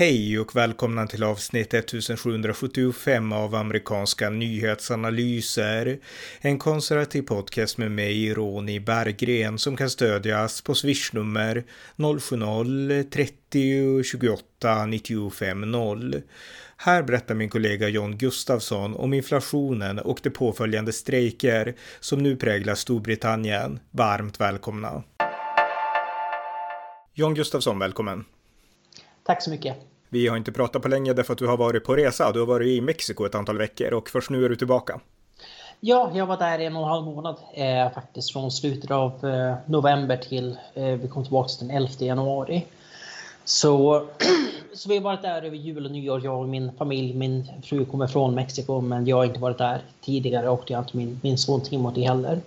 Hej och välkomna till avsnitt 1775 av amerikanska nyhetsanalyser. En konservativ podcast med mig, Ronny Berggren, som kan stödjas på swishnummer 070-30 28 95 0. Här berättar min kollega John Gustafsson om inflationen och de påföljande strejker som nu präglar Storbritannien. Varmt välkomna! John Gustafsson, välkommen! Tack så mycket. Vi har inte pratat på länge därför att du har varit på resa. Du har varit i Mexiko ett antal veckor och först nu är du tillbaka. Ja, jag var där en och en halv månad eh, faktiskt från slutet av eh, november till eh, vi kom tillbaka den 11 januari. Så, så vi har varit där över jul och nyår, jag och min familj. Min fru kommer från Mexiko men jag har inte varit där tidigare och det har inte min, min son Timothy heller.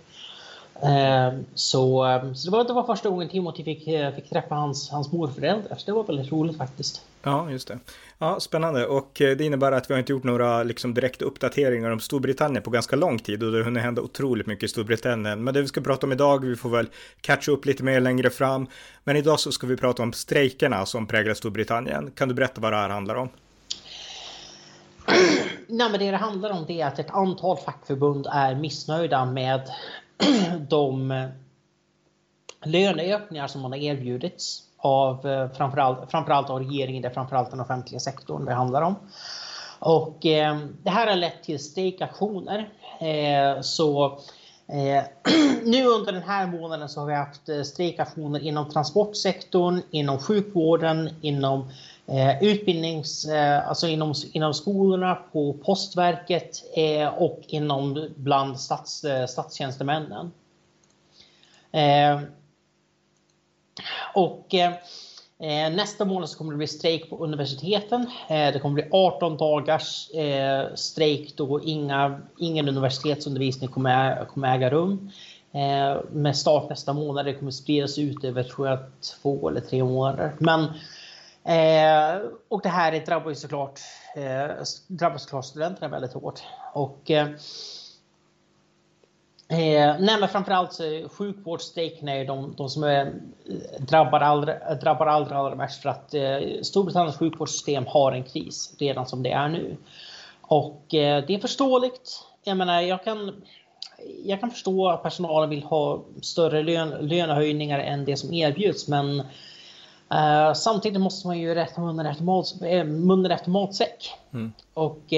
Ehm, så, ehm, så det, var, det var första gången Timothy fick, eh, fick träffa hans, hans morföräldrar. Så det var väldigt roligt faktiskt. Ja, just det. Ja, spännande. Och eh, det innebär att vi har inte gjort några liksom, direkta uppdateringar om Storbritannien på ganska lång tid och det har hunnit hända otroligt mycket i Storbritannien. Men det vi ska prata om idag, vi får väl catcha upp lite mer längre fram. Men idag så ska vi prata om strejkerna som präglar Storbritannien. Kan du berätta vad det här handlar om? Nej, men det det handlar om det är att ett antal fackförbund är missnöjda med de eh, löneökningar som man har erbjudits av eh, framförallt, framförallt av regeringen, det är framförallt den offentliga sektorn det handlar om. Och eh, det här har lett till strejkaktioner. Eh, så eh, nu under den här månaden så har vi haft eh, strejkaktioner inom transportsektorn, inom sjukvården, inom eh, Eh, utbildnings, eh, alltså inom, inom skolorna, på Postverket eh, och inom bland stats, statstjänstemännen. Och eh, nästa månad så kommer det bli strejk på universiteten. Eh, det kommer bli 18 dagars eh, strejk då inga, ingen universitetsundervisning kommer, kommer äga rum. Eh, med start nästa månad. Det kommer spridas ut över tror jag, två eller tre månader. Men, eh, och det här drabbar ju såklart, eh, drabbar såklart studenterna väldigt hårt. Och, eh, eh nej, men framförallt så sjukvårdsstrejkerna är de, de som är, drabbar, allra, drabbar allra, allra mest för att eh, Storbritanniens sjukvårdssystem har en kris redan som det är nu. Och eh, det är förståeligt. Jag menar, jag kan, jag kan förstå att personalen vill ha större lön, lönehöjningar än det som erbjuds, men eh, samtidigt måste man ju rätta munnen efter, mat, eh, munnen efter matsäck. Mm. Och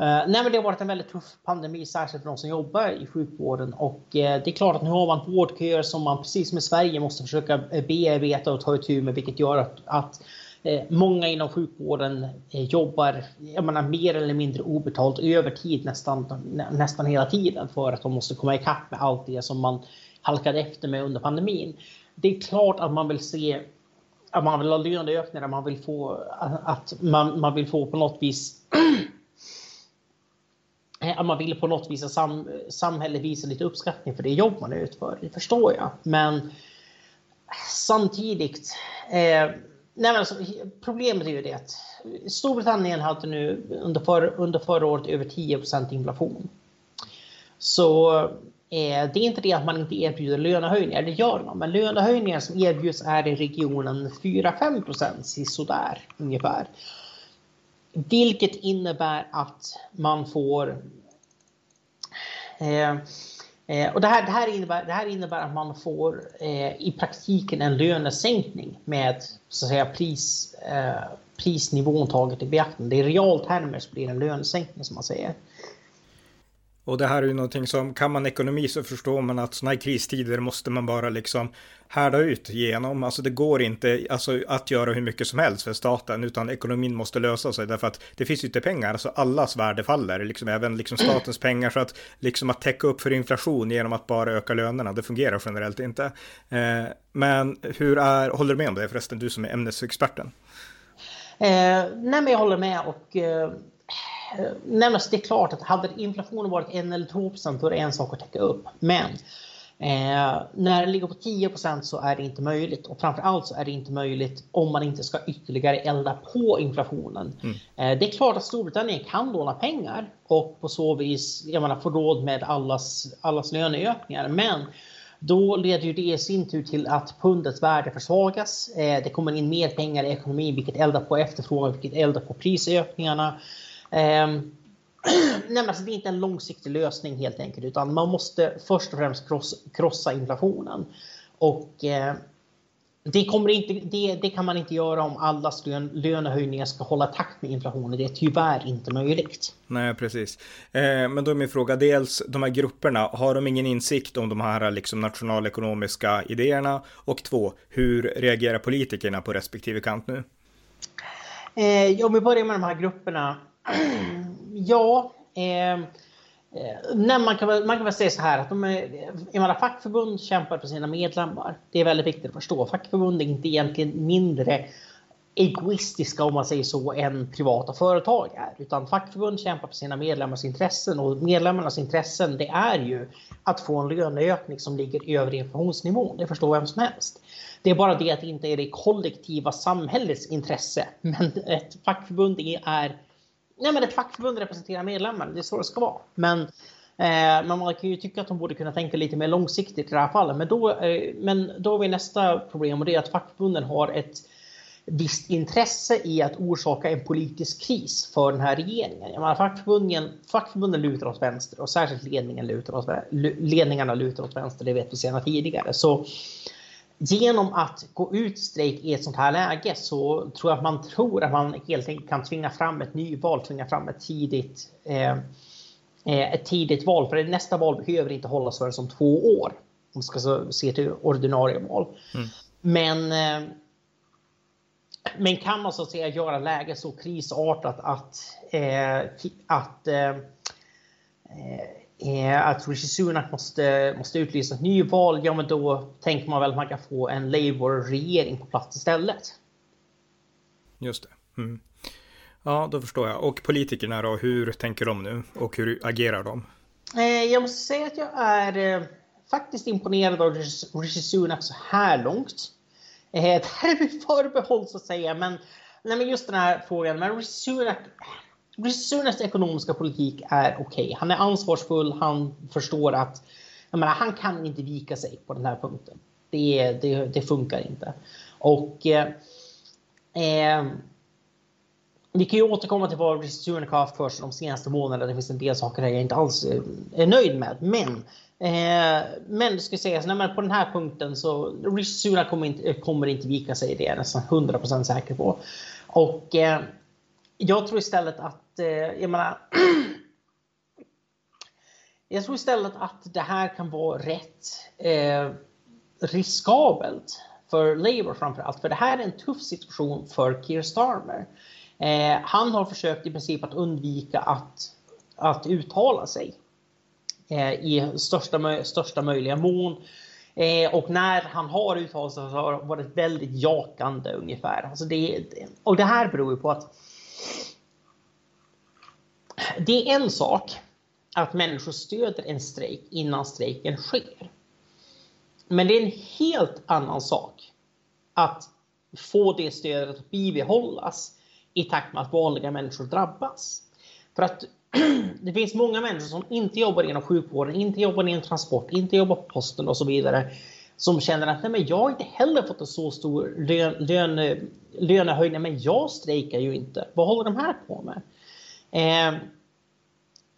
Uh, nej, men det har varit en väldigt tuff pandemi, särskilt för de som jobbar i sjukvården. Och uh, det är klart att nu har man vårdköer som man precis som i Sverige måste försöka bearbeta och ta itu med, vilket gör att, att många inom sjukvården jobbar jag menar, mer eller mindre obetalt övertid nästan, nästan hela tiden för att de måste komma ikapp med allt det som man halkade efter med under pandemin. Det är klart att man vill se att man vill ha löneökningar, man vill få att man, man vill få på något vis att man vill på något vis att sam, samhället visar lite uppskattning för det jobb man utför. Det förstår jag. Men samtidigt. Eh, nej alltså, problemet är ju det att Storbritannien hade nu under, för, under förra året över 10% inflation. Så eh, det är inte det att man inte erbjuder lönehöjningar, det gör man. Men lönehöjningar som erbjuds är i regionen 4-5 procent, sådär ungefär. Vilket innebär att man får... Eh, eh, och det här, det, här innebär, det här innebär att man får eh, i praktiken en lönesänkning med så att säga, pris, eh, prisnivån taget i beaktande. I realtermer så blir det en lönesänkning som man säger. Och det här är ju någonting som, kan man ekonomi så förstår man att sådana här kristider måste man bara liksom härda ut genom. Alltså det går inte alltså, att göra hur mycket som helst för staten, utan ekonomin måste lösa sig därför att det finns ju inte pengar, alltså allas värde faller, liksom även liksom statens pengar Så att liksom att täcka upp för inflation genom att bara öka lönerna, det fungerar generellt inte. Eh, men hur är, håller du med om det förresten, du som är ämnesexperten? Eh, nej men jag håller med och eh Nej, det är klart att hade inflationen varit 1 eller 2 då är det en sak att täcka upp. Men eh, när det ligger på 10% så är det inte möjligt. Och framförallt så är det inte möjligt om man inte ska ytterligare elda på inflationen. Mm. Eh, det är klart att Storbritannien kan låna pengar och på så vis jag menar, få råd med allas, allas löneökningar. Men Då leder ju det i sin tur till att pundets värde försvagas. Eh, det kommer in mer pengar i ekonomin vilket eldar på efterfrågan, vilket eldar på prisökningarna. Eh, Nej, alltså det är inte en långsiktig lösning helt enkelt, utan man måste först och främst krossa, krossa inflationen. Och eh, det, kommer inte, det, det, kan man inte göra om allas lön, lönehöjningar ska hålla takt med inflationen. Det är tyvärr inte möjligt. Nej, precis. Eh, men då är min fråga, dels de här grupperna, har de ingen insikt om de här liksom, nationalekonomiska idéerna? Och två, hur reagerar politikerna på respektive kant nu? Eh, om vi börjar med de här grupperna ja, ehm, eh, nej, man, kan väl, man kan väl säga så här att de är, jag menar, fackförbund kämpar för sina medlemmar. Det är väldigt viktigt att förstå. Fackförbund är inte egentligen mindre egoistiska om man säger så än privata företag är. Utan fackförbund kämpar för sina medlemmars intressen och medlemmarnas intressen det är ju att få en löneökning som ligger över inflationsnivån. Det förstår vem som helst. Det är bara det att det inte är det kollektiva samhällets intresse. Men ett fackförbund är Nej, men ett fackförbund representerar medlemmar. Det är så det ska vara. Men, eh, men man kan ju tycka att de borde kunna tänka lite mer långsiktigt i det här fallet. Men då, eh, men då har vi nästa problem och det är att fackförbunden har ett visst intresse i att orsaka en politisk kris för den här regeringen. Jag menar, fackförbunden, fackförbunden lutar åt vänster och särskilt ledningen lutar åt, ledningarna lutar åt vänster. Det vet vi sedan tidigare. Så genom att gå ut strejk i ett sånt här läge så tror jag att man tror att man helt enkelt kan tvinga fram ett nyval, tvinga fram ett tidigt, eh, eh ett tidigt val. För nästa val behöver inte hållas förrän om två år. Om vi ska se till ordinarie val. Mm. Men, eh, men kan man så att säga göra läget så krisartat att, eh, att eh, att Rishi Sunak måste, måste utlysa ett nyval, ja men då tänker man väl att man kan få en Labour-regering på plats istället. Just det. Mm. Ja, då förstår jag. Och politikerna då, hur tänker de nu och hur agerar de? Eh, jag måste säga att jag är eh, faktiskt imponerad av Rishi Sunak så här långt. Eh, det här är mitt förbehåll så att säga, men, nej, men just den här frågan. Men Rishi Sunak Sunas ekonomiska politik är okej. Okay. Han är ansvarsfull, han förstår att jag menar, han kan inte vika sig på den här punkten. Det, det, det funkar inte. Och eh, eh vi kan ju återkomma till vad Sunak har haft för sig de senaste månaderna. Det finns en del saker där jag inte alls eh, är nöjd med. Men, eh, men det ska sägas, nej, på den här punkten så Rishi Sunak kommer inte, kommer inte vika sig. Det är jag nästan 100% säker på. Och eh, jag tror istället att, eh, jag menar, jag tror istället att det här kan vara rätt eh, riskabelt för Labour framför allt. För det här är en tuff situation för Keir Starmer. Eh, han har försökt i princip att undvika att, att uttala sig eh, i största, största möjliga mån. Eh, och när han har uttalat sig så har det varit väldigt jakande ungefär. Alltså det, och det här beror ju på att det är en sak att människor stöder en strejk innan strejken sker. Men det är en helt annan sak att få det stödet att bibehållas i takt med att vanliga människor drabbas. För att det finns många människor som inte jobbar inom sjukvården, inte jobbar inom transport, inte jobbar på posten och så vidare som känner att nej, men jag har inte heller fått en så stor lön, lön, lönehöjning, men jag strejkar ju inte. Vad håller de här på med? Eh,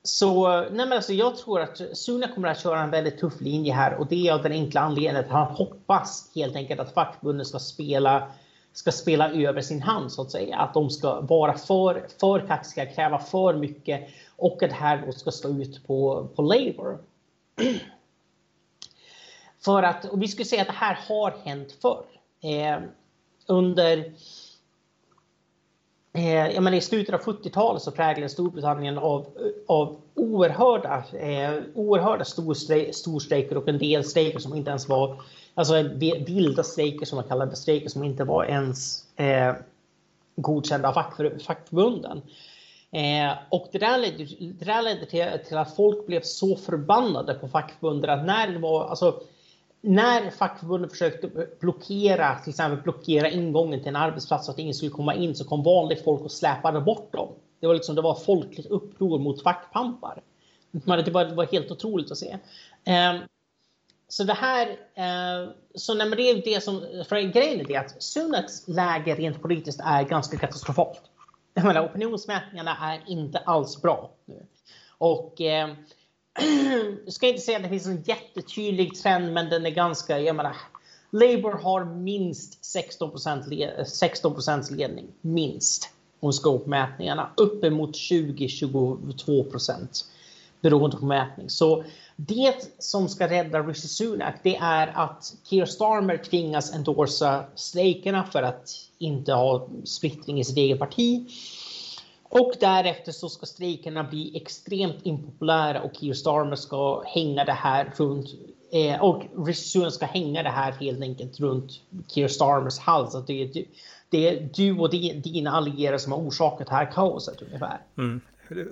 så nej men alltså, jag tror att Suna kommer att köra en väldigt tuff linje här och det är av den enkla anledningen att han hoppas helt enkelt att fackförbunden ska spela ska spela över sin hand så att säga. Att de ska vara för, för kaxiga, kräva för mycket och att det här då ska slå ut på, på Labour. För att, och vi skulle säga att det här har hänt förr. Eh, under eh, jag menar, I slutet av 70-talet så präglades Storbritannien av, av oerhörda, eh, oerhörda storstrejker och en del strejker som inte ens var alltså vilda strejker som man kallade strejker som inte var ens eh, godkända av fackför, fackförbunden. Eh, och det där ledde, det där ledde till, till, att folk blev så förbannade på fackförbunden att när det var, alltså när fackförbunden försökte blockera, till exempel blockera ingången till en arbetsplats så att ingen skulle komma in så kom vanligt folk och släpade bort dem. Det var liksom, det var folkligt uppror mot fackpampar. Det var, det var helt otroligt att se. Ehm, så det här, eh, så när det är det som, för grejen är det att Sunaks läge rent politiskt är ganska katastrofalt. Jag menar, opinionsmätningarna är inte alls bra nu. Och eh, jag ska inte säga att det finns en jättetydlig trend, men den är ganska, jag menar, Labour har minst 16 16 ledning, minst, om scope-mätningarna, uppemot 20-22 procent beroende på mätning. Så det som ska rädda Rishi Sunak, det är att Keir Starmer tvingas endorsa strejkerna för att inte ha splittring i sitt eget parti. Och därefter så ska strejkerna bli extremt impopulära och Keir Starmer ska hänga det här runt eh, och Sunak ska hänga det här helt enkelt runt Keir Starmers hals. Att det, är, det är du och dina allierade som har orsakat det här kaoset ungefär. Mm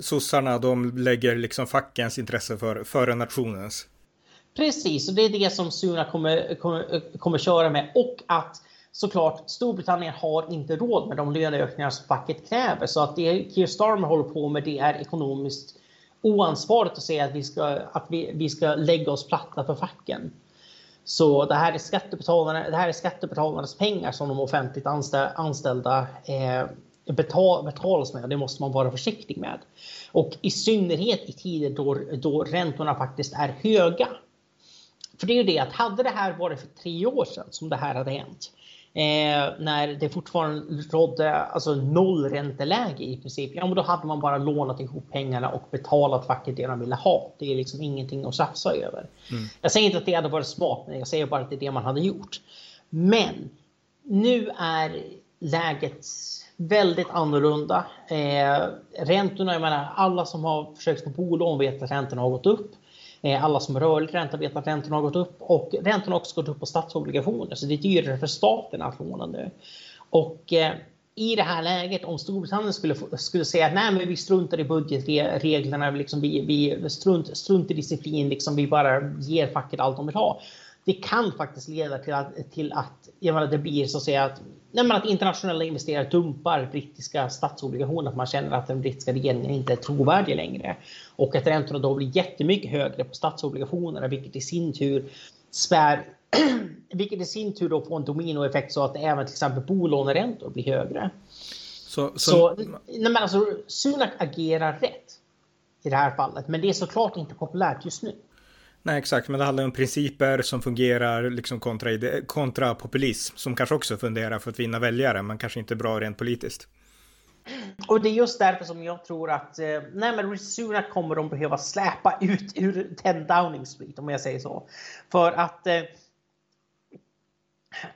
sossarna de lägger liksom fackens intresse för, före nationens. Precis, och det är det som Sunak kommer, kommer, kommer köra med. Och att såklart Storbritannien har inte råd med de löneökningar som facket kräver. Så att det Keir Starmer håller på med det är ekonomiskt oansvarigt att säga att vi ska, att vi, vi ska lägga oss platta för facken. Så det här är skattebetalarna, det här är skattebetalarnas pengar som de offentligt anställda eh, betal, betalas med. Det måste man vara försiktig med. Och i synnerhet i tider då, då räntorna faktiskt är höga. För det är ju det att hade det här varit för tre år sedan som det här hade hänt. Eh, när det fortfarande rådde alltså nollränteläge i princip. Ja, men då hade man bara lånat ihop pengarna och betalat facket det de ville ha. Det är liksom ingenting att tjafsa över. Mm. Jag säger inte att det hade varit smart, men jag säger bara att det är det man hade gjort. Men nu är läget väldigt annorlunda. Eh, räntorna, jag menar alla som har försökt få bolån vet att räntorna har gått upp. Eh, alla som har rörlig ränta vet att räntorna har gått upp och räntorna har också gått upp på statsobligationer så det är dyrare för staten att låna nu. Och eh, i det här läget om Storbritannien skulle, skulle säga att nej, men vi struntar i budgetreglerna, liksom vi, vi strunt, strunt i disciplin, liksom vi bara ger facket allt de vill ha det kan faktiskt leda till att, till att jag menar, det blir så att säga att, nej, att internationella investerare dumpar brittiska statsobligationer för man känner att den brittiska regeringen inte är trovärdig längre. Och att räntorna då blir jättemycket högre på statsobligationerna vilket i sin tur spär vilket i sin tur då får en dominoeffekt så att även till exempel bolåneräntor blir högre. Så, så... så nej, men alltså, Sunak agerar rätt i det här fallet, men det är såklart inte populärt just nu. Nej, exakt, men det handlar om principer som fungerar liksom kontra, kontra populism som kanske också funderar för att vinna väljare, men kanske inte bra rent politiskt. Och det är just därför som jag tror att eh, nej, men Sunak kommer de behöva släpa ut ur 10 Downing Street om jag säger så. För att eh,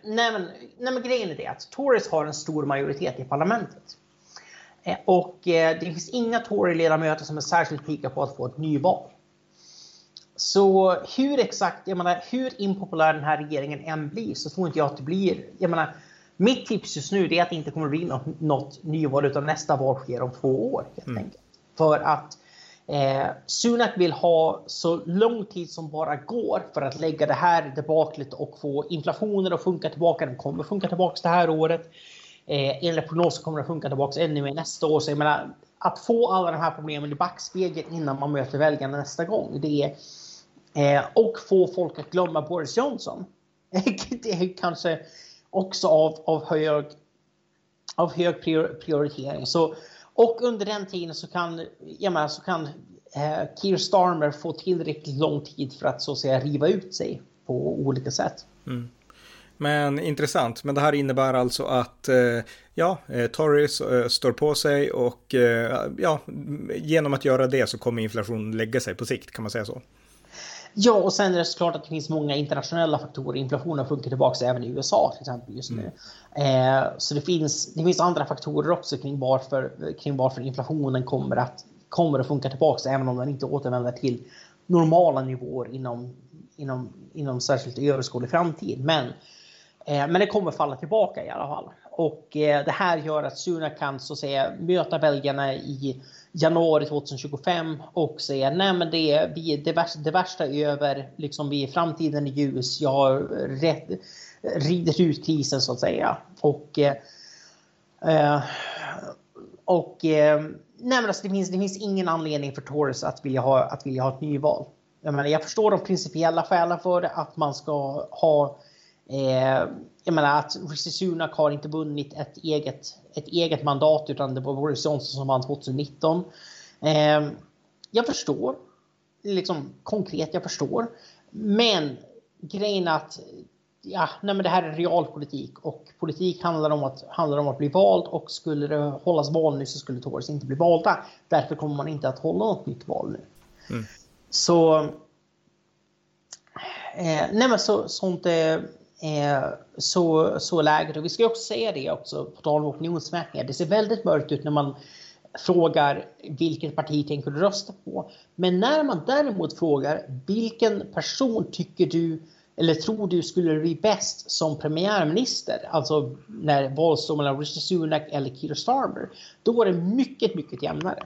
nej, men, nej, men grejen är det att Tories har en stor majoritet i parlamentet. Eh, och eh, det finns inga Tory-ledamöter som är särskilt pigga på att få ett nyval. Så hur exakt, jag menar, hur impopulär den här regeringen än blir så tror inte jag att det blir, jag menar, mitt tips just nu är att det inte kommer bli något, något nyval utan nästa val sker om två år helt mm. För att eh, Sunak vill ha så lång tid som bara går för att lägga det här debaklet och få inflationen att funka tillbaka. Den kommer funka tillbaka det här året. Eh, enligt prognosen kommer den funka tillbaka ännu mer nästa år. Så jag menar, att få alla de här problemen i backspegeln innan man möter väljarna nästa gång. Det är, Eh, och få folk att glömma Boris Johnson. det är kanske också av, av hög, av hög prioritering. Så, och under den tiden så kan, jag menar, så kan eh, Keir Starmer få tillräckligt lång tid för att så att säga riva ut sig på olika sätt. Mm. Men intressant, men det här innebär alltså att eh, ja, eh, Tories eh, står på sig och eh, ja, genom att göra det så kommer inflationen lägga sig på sikt, kan man säga så? Ja, och sen är det såklart att det finns många internationella faktorer. Inflationen sjunker tillbaka även i USA till exempel just nu. Mm. Eh, så det finns, det finns andra faktorer också kring varför, kring varför inflationen kommer att, kommer att funka tillbaka även om den inte återvänder till normala nivåer inom, inom, inom särskilt överskådlig framtid. Men, eh, men det kommer falla tillbaka i alla fall. Och eh, det här gör att Sunak kan så att säga möta belgarna i januari 2025 och säga nej men det är, vi, det, värsta, det värsta är över, liksom vi är framtiden i ljus, jag har rätt, ridit ut krisen så att säga. Och, eh, eh, och eh, nej men alltså det, finns, det finns ingen anledning för Tories att vilja ha, att vilja ha ett nyval. Jag, menar, jag förstår de principiella skälen för det, att man ska ha Eh, jag menar att Rishi Sunak har inte vunnit ett eget, ett eget mandat utan det var Boris Johnson som vann 2019. Eh, jag förstår. Liksom konkret, jag förstår. Men grejen att ja, nej men det här är realpolitik och politik handlar om, att, handlar om att bli vald och skulle det hållas val nu så skulle Tories inte bli valda. Därför kommer man inte att hålla något nytt val nu. Mm. Så, eh, nej men så, sånt är Eh, så, så läget. Och vi ska också säga det också, på tal om opinionsmätningar. Det ser väldigt mörkt ut när man frågar vilket parti tänker du rösta på. Men när man däremot frågar vilken person tycker du eller tror du skulle bli bäst som premiärminister, alltså när valet står mellan Rishi Sunak eller Keir Starmer, då är det mycket, mycket jämnare.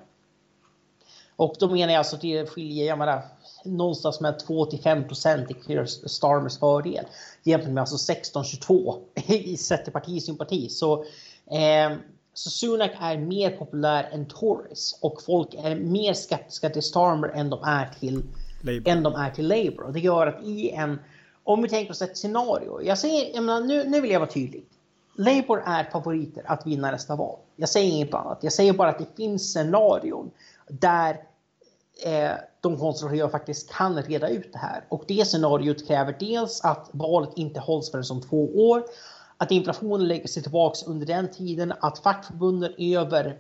Och då menar jag alltså att det skiljer, jag menar, någonstans med 2 till 5 procent i Keir Starmers fördel jämfört med alltså 16-22 i Centerpartisympati. Så, eh, så Sunak är mer populär än Tories och folk är mer skeptiska till Starmer än de är till Labour. Än de är till Labour. Och det gör att i en, om vi tänker oss ett scenario, jag säger, jag menar, nu, nu vill jag vara tydlig. Labour är favoriter att vinna nästa val. Jag säger inget annat. Jag säger bara att det finns scenarion där eh, de konservativa faktiskt kan reda ut det här. Och det scenariot kräver dels att valet inte hålls förrän om två år, att inflationen lägger sig tillbaks under den tiden, att fackförbunden över,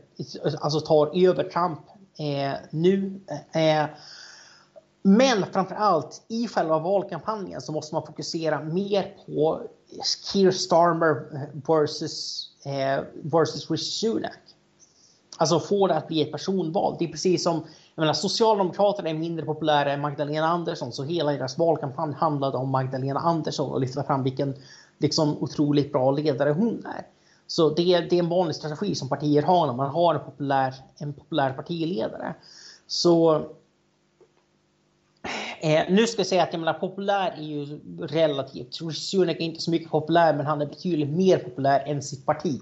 alltså tar över Trump eh, nu. Eh, men framför allt i själva valkampanjen så måste man fokusera mer på Keir Starmer versus, eh, versus Rishi Sunak. Alltså få det att bli ett personval. Det är precis som jag menar, Socialdemokraterna är mindre populära än Magdalena Andersson så hela deras valkampanj handlade om Magdalena Andersson och lyfta fram vilken liksom, otroligt bra ledare hon är. Så det, det är en vanlig strategi som partier har när man har en populär, en populär partiledare. Så eh, nu ska jag säga att jag menar, populär är ju relativt. Sunak är inte så mycket populär men han är betydligt mer populär än sitt parti.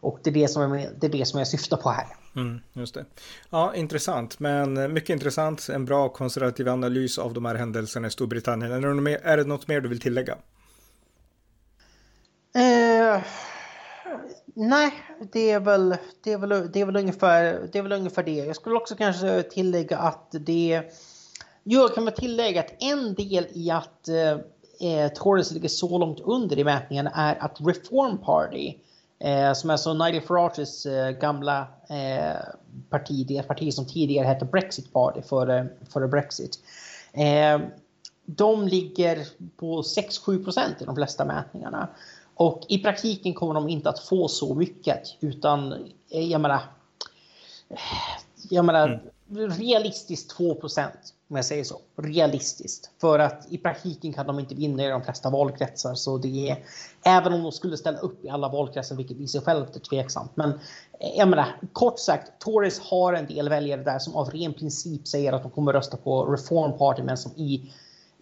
Och det är det som, är, det är det som jag syftar på här. Mm, just det. Ja, intressant, men mycket intressant. En bra konservativ analys av de här händelserna i Storbritannien. Är det något mer, är det något mer du vill tillägga? Eh, nej, det är, väl, det, är väl, det, är väl ungefär, det är väl ungefär det. Jag skulle också kanske tillägga att det... Jo, jag kan väl tillägga att en del i att eh, eh Tories ligger så långt under i mätningen är att Reform Party Eh, som är så Nigel Farages eh, gamla eh, parti, det parti som tidigare hette Brexit Party före, före Brexit. Eh, de ligger på 6-7 procent i de flesta mätningarna. Och i praktiken kommer de inte att få så mycket utan eh, jag menar, jag menar mm realistiskt 2 om jag säger så, realistiskt. För att i praktiken kan de inte vinna i de flesta valkretsar. Så det är, även om de skulle ställa upp i alla valkretsar, vilket i sig självt är tveksamt. Men eh, jag menar, kort sagt, Tories har en del väljare där som av ren princip säger att de kommer rösta på Reform Party, men som i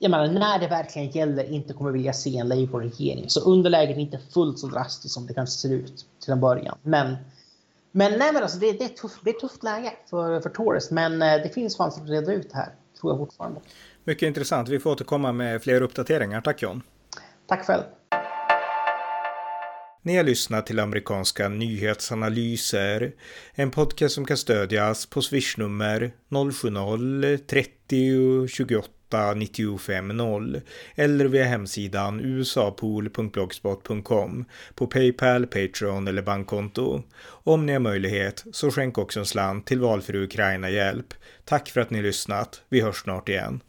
jag menar, när det verkligen gäller inte kommer vilja se en Labour-regering. Så underläget är inte fullt så drastiskt som det kanske ser ut till en början. Men men nej, men alltså, det, det, är tufft, det är ett tufft läge för, för Tories, men eh, det finns chans att reda ut det här tror jag fortfarande. Mycket intressant. Vi får återkomma med fler uppdateringar. Tack John. Tack själv. Ni har lyssnat till amerikanska nyhetsanalyser. En podcast som kan stödjas på swishnummer 070-30 28 950 eller via hemsidan usapool.blogspot.com på Paypal, Patreon eller bankkonto. Om ni har möjlighet så skänk också en slant till valfri Ukraina-hjälp. Tack för att ni lyssnat. Vi hörs snart igen.